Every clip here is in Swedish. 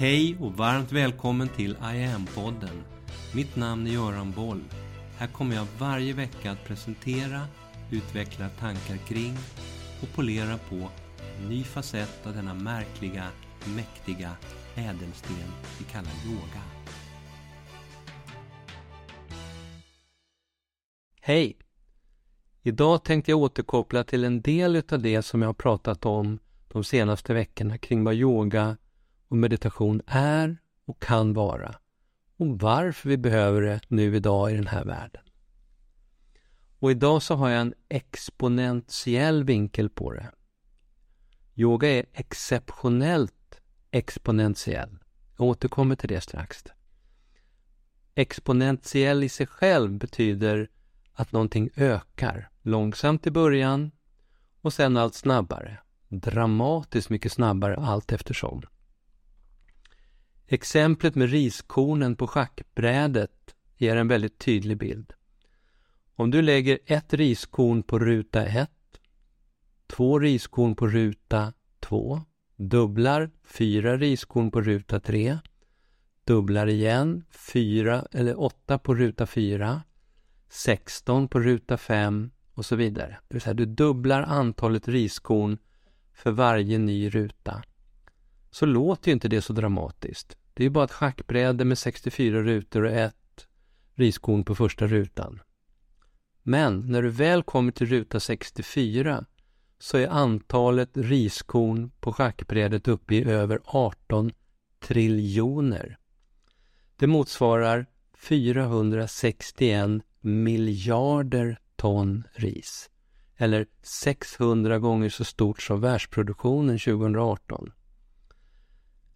Hej och varmt välkommen till I am-podden. Mitt namn är Göran Boll. Här kommer jag varje vecka att presentera, utveckla tankar kring och polera på en ny facett av denna märkliga, mäktiga ädelsten vi kallar yoga. Hej! Idag tänkte jag återkoppla till en del av det som jag har pratat om de senaste veckorna kring vad yoga och meditation är och kan vara och varför vi behöver det nu idag i den här världen. Och idag så har jag en exponentiell vinkel på det. Yoga är exceptionellt exponentiell. Jag återkommer till det strax. Exponentiell i sig själv betyder att någonting ökar långsamt i början och sen allt snabbare. Dramatiskt mycket snabbare allt eftersom. Exemplet med riskornen på schackbrädet ger en väldigt tydlig bild. Om du lägger ett riskorn på ruta 1, två riskorn på ruta 2, dubblar fyra riskorn på ruta 3, dubblar igen, fyra eller åtta på ruta 4, 16 på ruta 5 och så vidare. Det vill säga du dubblar antalet riskorn för varje ny ruta. Så låter ju inte det så dramatiskt. Det är ju bara ett schackbräde med 64 rutor och ett riskorn på första rutan. Men när du väl kommer till ruta 64 så är antalet riskorn på schackbrädet uppe i över 18 triljoner. Det motsvarar 461 miljarder ton ris. Eller 600 gånger så stort som världsproduktionen 2018.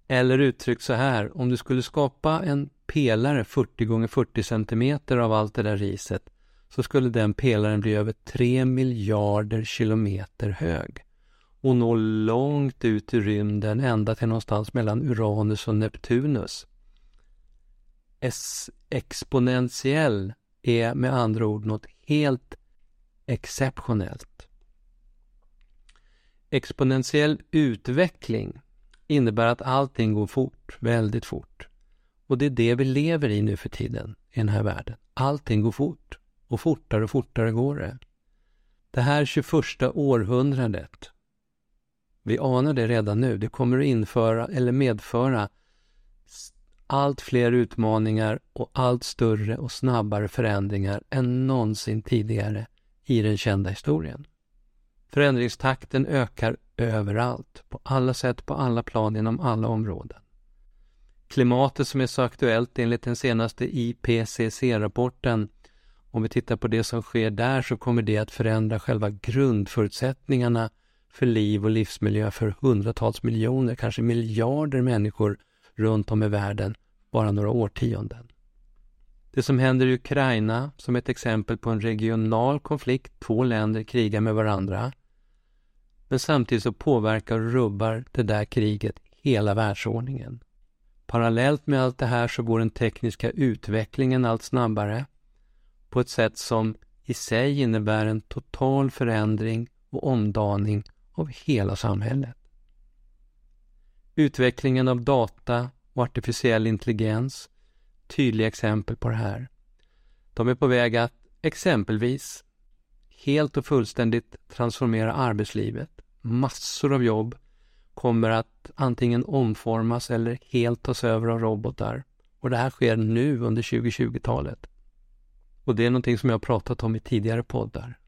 Eller uttryckt så här, om du skulle skapa en pelare 40 gånger 40 centimeter av allt det där riset så skulle den pelaren bli över 3 miljarder kilometer hög och nå långt ut i rymden ända till någonstans mellan Uranus och Neptunus. S-exponentiell är med andra ord något helt exceptionellt. Exponentiell utveckling innebär att allting går fort, väldigt fort. Och det är det vi lever i nu för tiden i den här världen. Allting går fort och fortare och fortare går det. Det här 21 århundradet, vi anar det redan nu, det kommer att införa eller medföra allt fler utmaningar och allt större och snabbare förändringar än någonsin tidigare i den kända historien. Förändringstakten ökar överallt, på alla sätt, på alla plan, inom alla områden. Klimatet som är så aktuellt enligt den senaste IPCC-rapporten, om vi tittar på det som sker där så kommer det att förändra själva grundförutsättningarna för liv och livsmiljö för hundratals miljoner, kanske miljarder människor runt om i världen bara några årtionden. Det som händer i Ukraina som ett exempel på en regional konflikt, två länder krigar med varandra, men samtidigt så påverkar och rubbar det där kriget hela världsordningen. Parallellt med allt det här så går den tekniska utvecklingen allt snabbare på ett sätt som i sig innebär en total förändring och omdaning av hela samhället. Utvecklingen av data och artificiell intelligens, tydliga exempel på det här. De är på väg att exempelvis helt och fullständigt transformera arbetslivet. Massor av jobb kommer att antingen omformas eller helt tas över av robotar. Och det här sker nu under 2020-talet. Och det är någonting som jag har pratat om i tidigare poddar.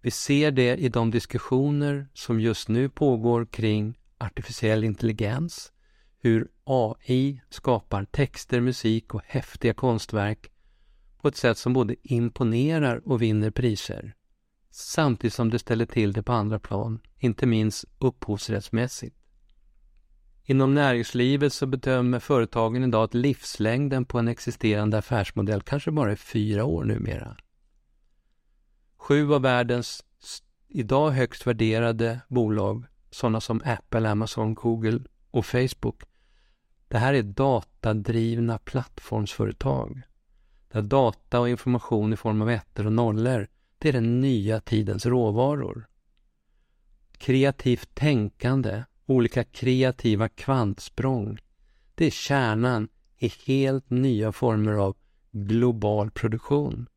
Vi ser det i de diskussioner som just nu pågår kring artificiell intelligens, hur AI skapar texter, musik och häftiga konstverk på ett sätt som både imponerar och vinner priser. Samtidigt som det ställer till det på andra plan, inte minst upphovsrättsmässigt. Inom näringslivet så bedömer företagen idag att livslängden på en existerande affärsmodell kanske bara är fyra år numera. Sju av världens idag högst värderade bolag, sådana som Apple, Amazon, Google och Facebook, det här är datadrivna plattformsföretag. Där data och information i form av ettor och nollor, det är den nya tidens råvaror. Kreativt tänkande, olika kreativa kvantsprång, Det är kärnan i helt nya former av global produktion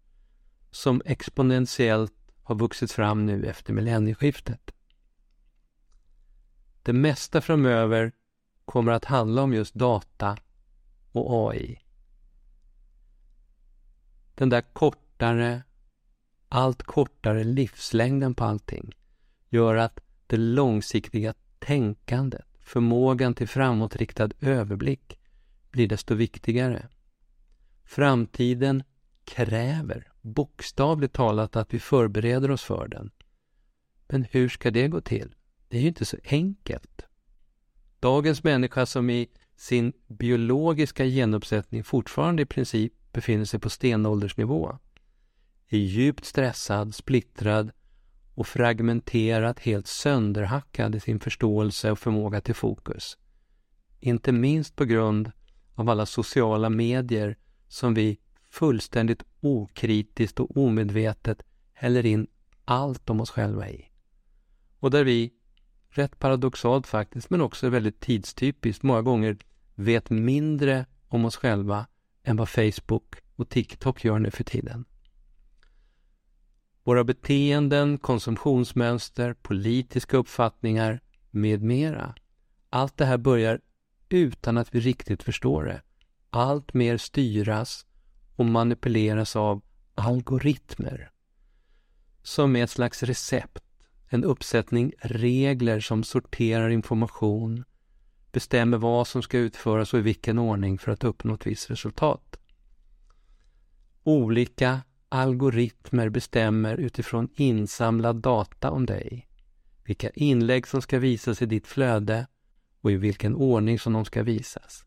som exponentiellt har vuxit fram nu efter millennieskiftet. Det mesta framöver kommer att handla om just data och AI. Den där kortare, allt kortare livslängden på allting gör att det långsiktiga tänkandet, förmågan till framåtriktad överblick blir desto viktigare. Framtiden kräver bokstavligt talat att vi förbereder oss för den. Men hur ska det gå till? Det är ju inte så enkelt. Dagens människa som i sin biologiska genuppsättning fortfarande i princip befinner sig på stenåldersnivå är djupt stressad, splittrad och fragmenterat helt sönderhackad i sin förståelse och förmåga till fokus. Inte minst på grund av alla sociala medier som vi fullständigt okritiskt och omedvetet häller in allt om oss själva i. Och där vi, rätt paradoxalt faktiskt, men också väldigt tidstypiskt, många gånger vet mindre om oss själva än vad Facebook och TikTok gör nu för tiden. Våra beteenden, konsumtionsmönster, politiska uppfattningar med mera. Allt det här börjar utan att vi riktigt förstår det. Allt mer styras och manipuleras av algoritmer som är ett slags recept, en uppsättning regler som sorterar information, bestämmer vad som ska utföras och i vilken ordning för att uppnå ett visst resultat. Olika algoritmer bestämmer utifrån insamlad data om dig vilka inlägg som ska visas i ditt flöde och i vilken ordning som de ska visas.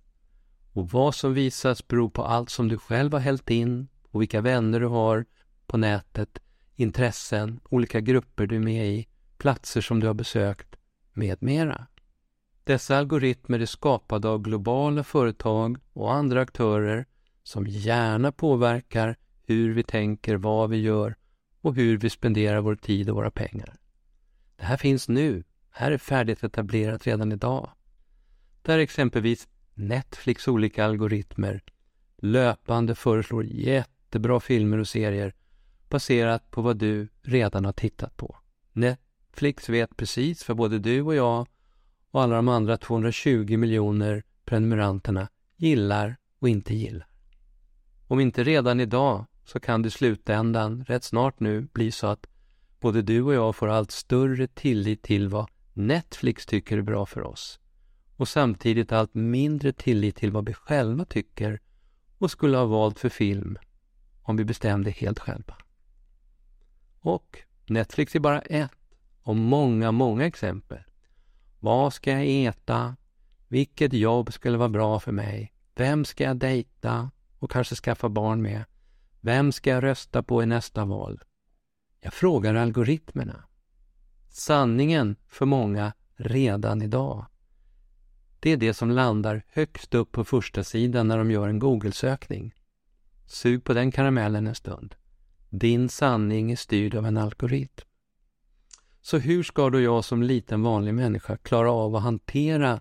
Och vad som visas beror på allt som du själv har hällt in och vilka vänner du har på nätet, intressen, olika grupper du är med i, platser som du har besökt med mera. Dessa algoritmer är skapade av globala företag och andra aktörer som gärna påverkar hur vi tänker, vad vi gör och hur vi spenderar vår tid och våra pengar. Det här finns nu. Här är färdigt etablerat redan idag. Där exempelvis Netflix olika algoritmer löpande föreslår jättebra filmer och serier baserat på vad du redan har tittat på. Netflix vet precis vad både du och jag och alla de andra 220 miljoner prenumeranterna gillar och inte gillar. Om inte redan idag så kan det i slutändan, rätt snart nu, bli så att både du och jag får allt större tillit till vad Netflix tycker är bra för oss och samtidigt allt mindre tillit till vad vi själva tycker och skulle ha valt för film om vi bestämde helt själva. Och Netflix är bara ett av många, många exempel. Vad ska jag äta? Vilket jobb skulle vara bra för mig? Vem ska jag dejta och kanske skaffa barn med? Vem ska jag rösta på i nästa val? Jag frågar algoritmerna. Sanningen för många redan idag det är det som landar högst upp på första sidan när de gör en Google-sökning. Sug på den karamellen en stund. Din sanning är styrd av en algoritm. Så hur ska då jag som liten vanlig människa klara av att hantera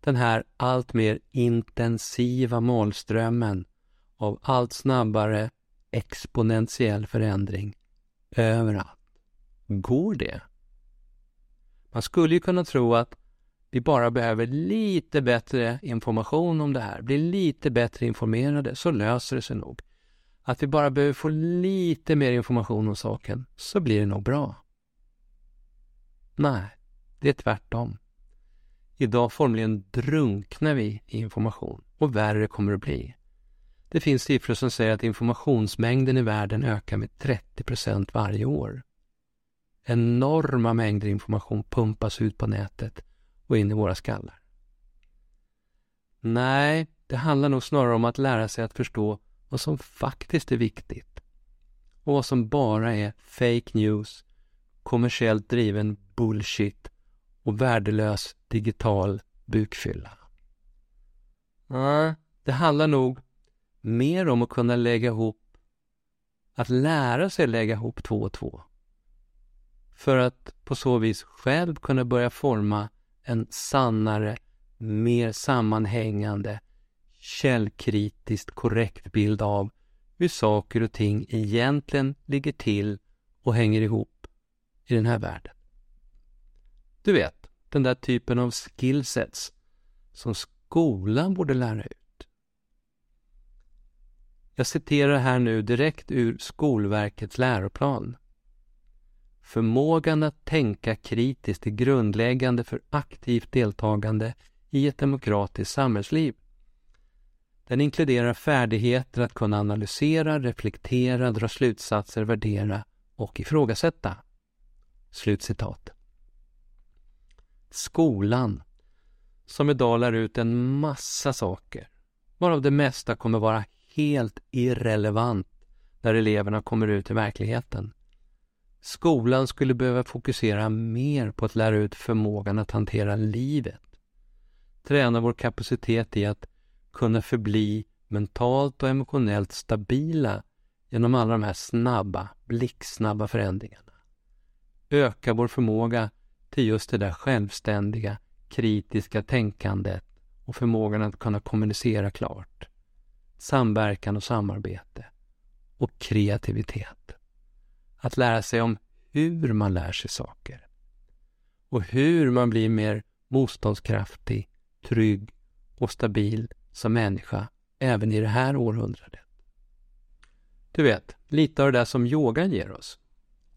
den här allt mer intensiva målströmmen av allt snabbare exponentiell förändring överallt? Går det? Man skulle ju kunna tro att vi bara behöver lite bättre information om det här, bli lite bättre informerade så löser det sig nog. Att vi bara behöver få lite mer information om saken så blir det nog bra. Nej, det är tvärtom. Idag formligen drunknar vi i information och värre kommer det att bli. Det finns siffror som säger att informationsmängden i världen ökar med 30 procent varje år. Enorma mängder information pumpas ut på nätet och in i våra skallar. Nej, det handlar nog snarare om att lära sig att förstå vad som faktiskt är viktigt och vad som bara är fake news, kommersiellt driven bullshit och värdelös digital bukfylla. Nej, det handlar nog mer om att kunna lägga ihop, att lära sig lägga ihop två och två. För att på så vis själv kunna börja forma en sannare, mer sammanhängande, källkritiskt korrekt bild av hur saker och ting egentligen ligger till och hänger ihop i den här världen. Du vet, den där typen av skillsets som skolan borde lära ut. Jag citerar här nu direkt ur Skolverkets läroplan. Förmågan att tänka kritiskt är grundläggande för aktivt deltagande i ett demokratiskt samhällsliv. Den inkluderar färdigheter att kunna analysera, reflektera, dra slutsatser, värdera och ifrågasätta. Slutcitat. Skolan, som idag lär ut en massa saker, varav det mesta kommer vara helt irrelevant när eleverna kommer ut i verkligheten. Skolan skulle behöva fokusera mer på att lära ut förmågan att hantera livet. Träna vår kapacitet i att kunna förbli mentalt och emotionellt stabila genom alla de här snabba, blixtsnabba förändringarna. Öka vår förmåga till just det där självständiga, kritiska tänkandet och förmågan att kunna kommunicera klart. Samverkan och samarbete. Och kreativitet. Att lära sig om hur man lär sig saker. Och hur man blir mer motståndskraftig, trygg och stabil som människa även i det här århundradet. Du vet, lite av det där som yogan ger oss.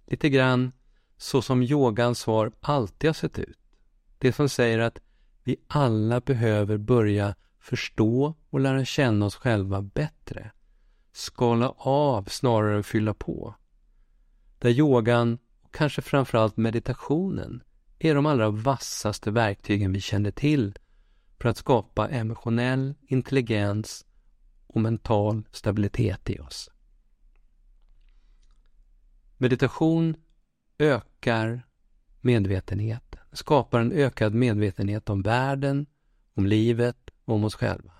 Lite grann så som yogans svar alltid har sett ut. Det som säger att vi alla behöver börja förstå och lära känna oss själva bättre. Skala av snarare än fylla på. Där yogan, och kanske framförallt meditationen, är de allra vassaste verktygen vi känner till för att skapa emotionell intelligens och mental stabilitet i oss. Meditation ökar medvetenheten, skapar en ökad medvetenhet om världen, om livet om oss själva.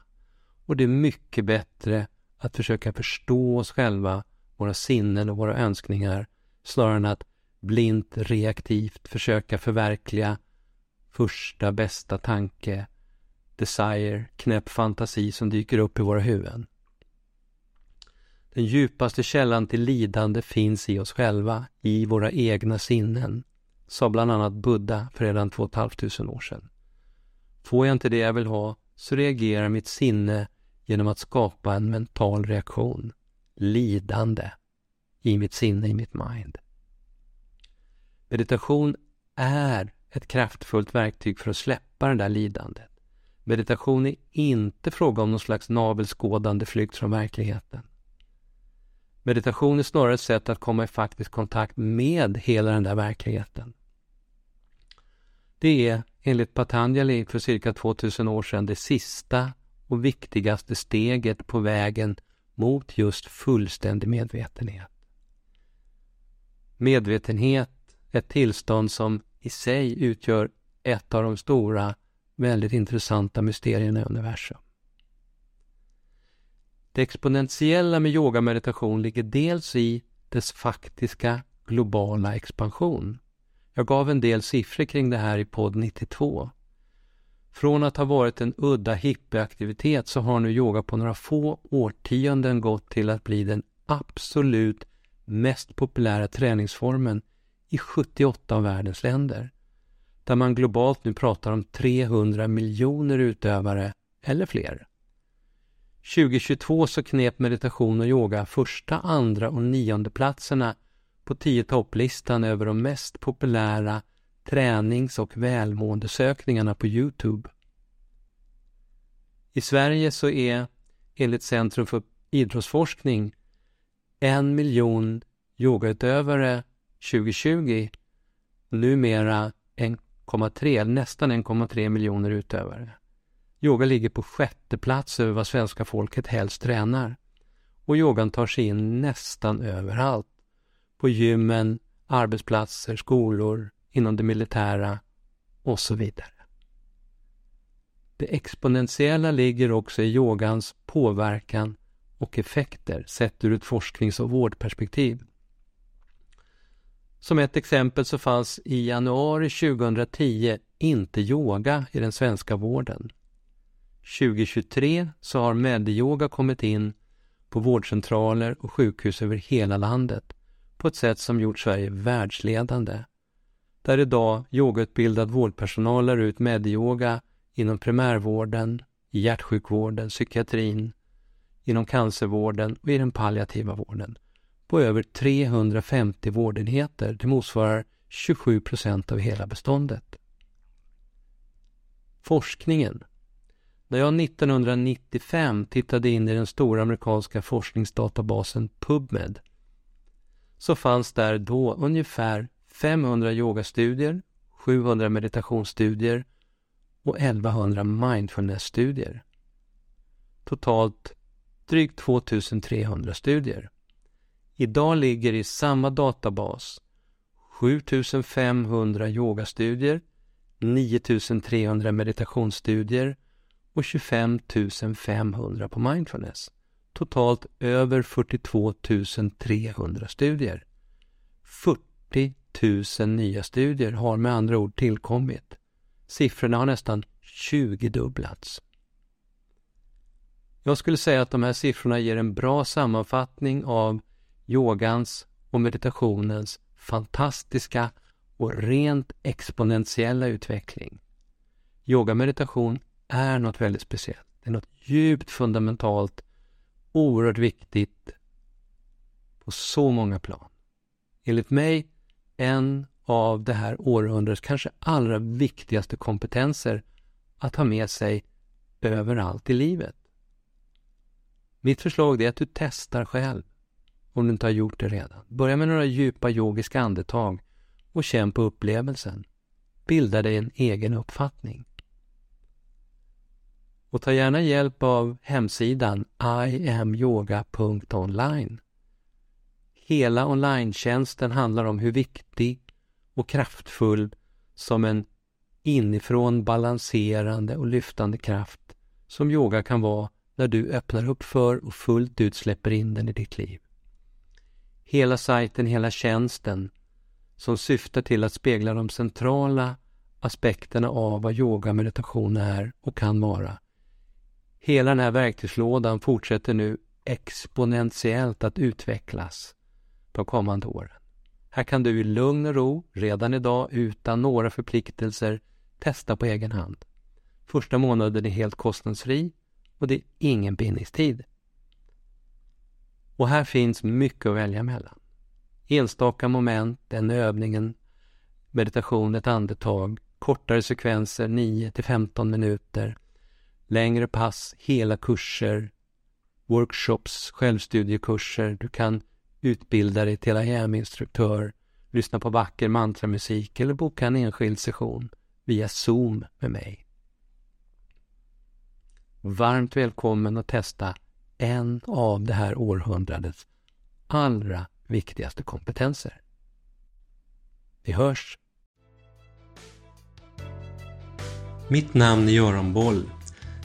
Och det är mycket bättre att försöka förstå oss själva, våra sinnen och våra önskningar snarare än att blint reaktivt försöka förverkliga första bästa tanke, desire, knäpp fantasi som dyker upp i våra huvuden. Den djupaste källan till lidande finns i oss själva, i våra egna sinnen, sa bland annat Buddha för redan 2 500 år sedan. Får jag inte det jag vill ha så reagerar mitt sinne genom att skapa en mental reaktion, lidande, i mitt sinne, i mitt mind. Meditation är ett kraftfullt verktyg för att släppa det där lidandet. Meditation är inte fråga om någon slags navelskådande flykt från verkligheten. Meditation är snarare ett sätt att komma i faktisk kontakt med hela den där verkligheten. Det är enligt Patanjali för cirka 2000 år sedan det sista och viktigaste steget på vägen mot just fullständig medvetenhet. Medvetenhet är ett tillstånd som i sig utgör ett av de stora, väldigt intressanta mysterierna i universum. Det exponentiella med yogameditation ligger dels i dess faktiska globala expansion. Jag gav en del siffror kring det här i podd 92. Från att ha varit en udda hippieaktivitet så har nu yoga på några få årtionden gått till att bli den absolut mest populära träningsformen i 78 av världens länder. Där man globalt nu pratar om 300 miljoner utövare eller fler. 2022 så knep meditation och yoga första, andra och nionde platserna på tio topplistan över de mest populära tränings och välmåendesökningarna på Youtube. I Sverige så är enligt Centrum för idrottsforskning en miljon yogautövare 2020 numera 1,3, nästan 1,3 miljoner utövare. Yoga ligger på sjätte plats över vad svenska folket helst tränar. Och yogan tar sig in nästan överallt. På gymmen, arbetsplatser, skolor, inom det militära och så vidare. Det exponentiella ligger också i yogans påverkan och effekter sett ur ett forsknings och vårdperspektiv. Som ett exempel så fanns i januari 2010 inte yoga i den svenska vården. 2023 så har Medyoga kommit in på vårdcentraler och sjukhus över hela landet på ett sätt som gjort Sverige världsledande. Där idag yogautbildad vårdpersonal lär ut medyoga inom primärvården, i hjärtsjukvården, psykiatrin, inom cancervården och i den palliativa vården på över 350 vårdenheter. Det motsvarar 27 procent av hela beståndet. Forskningen. När jag 1995 tittade in i den stora amerikanska forskningsdatabasen PubMed så fanns där då ungefär 500 yogastudier, 700 meditationsstudier och 1100 mindfulnessstudier. Totalt drygt 2300 studier. Idag ligger i samma databas 7500 yogastudier, 9300 meditationsstudier och 25 500 på mindfulness. Totalt över 42 300 studier. 40 000 nya studier har med andra ord tillkommit. Siffrorna har nästan 20-dubblats. Jag skulle säga att de här siffrorna ger en bra sammanfattning av yogans och meditationens fantastiska och rent exponentiella utveckling. Yoga meditation är något väldigt speciellt. Det är något djupt fundamentalt, oerhört viktigt på så många plan. Enligt mig en av det här århundradets kanske allra viktigaste kompetenser att ha med sig överallt i livet. Mitt förslag är att du testar själv om du inte har gjort det redan. Börja med några djupa yogiska andetag och känn på upplevelsen. Bilda dig en egen uppfattning. Och ta gärna hjälp av hemsidan iamyoga.online. Hela online handlar om hur viktig och kraftfull som en inifrån balanserande och lyftande kraft som yoga kan vara när du öppnar upp för och fullt ut släpper in den i ditt liv. Hela sajten, hela tjänsten som syftar till att spegla de centrala aspekterna av vad yoga meditation är och kan vara. Hela den här verktygslådan fortsätter nu exponentiellt att utvecklas de kommande åren. Här kan du i lugn och ro, redan idag utan några förpliktelser, testa på egen hand. Första månaden är helt kostnadsfri och det är ingen bindningstid. Och här finns mycket att välja mellan. Enstaka moment, den övningen, meditation, ett andetag, kortare sekvenser, 9 till 15 minuter, längre pass, hela kurser, workshops, självstudiekurser. Du kan utbilda dig till IAM-instruktör, lyssna på vacker mantramusik eller boka en enskild session via Zoom med mig. Varmt välkommen att testa en av det här århundradets allra viktigaste kompetenser. Vi hörs! Mitt namn är Göran Boll.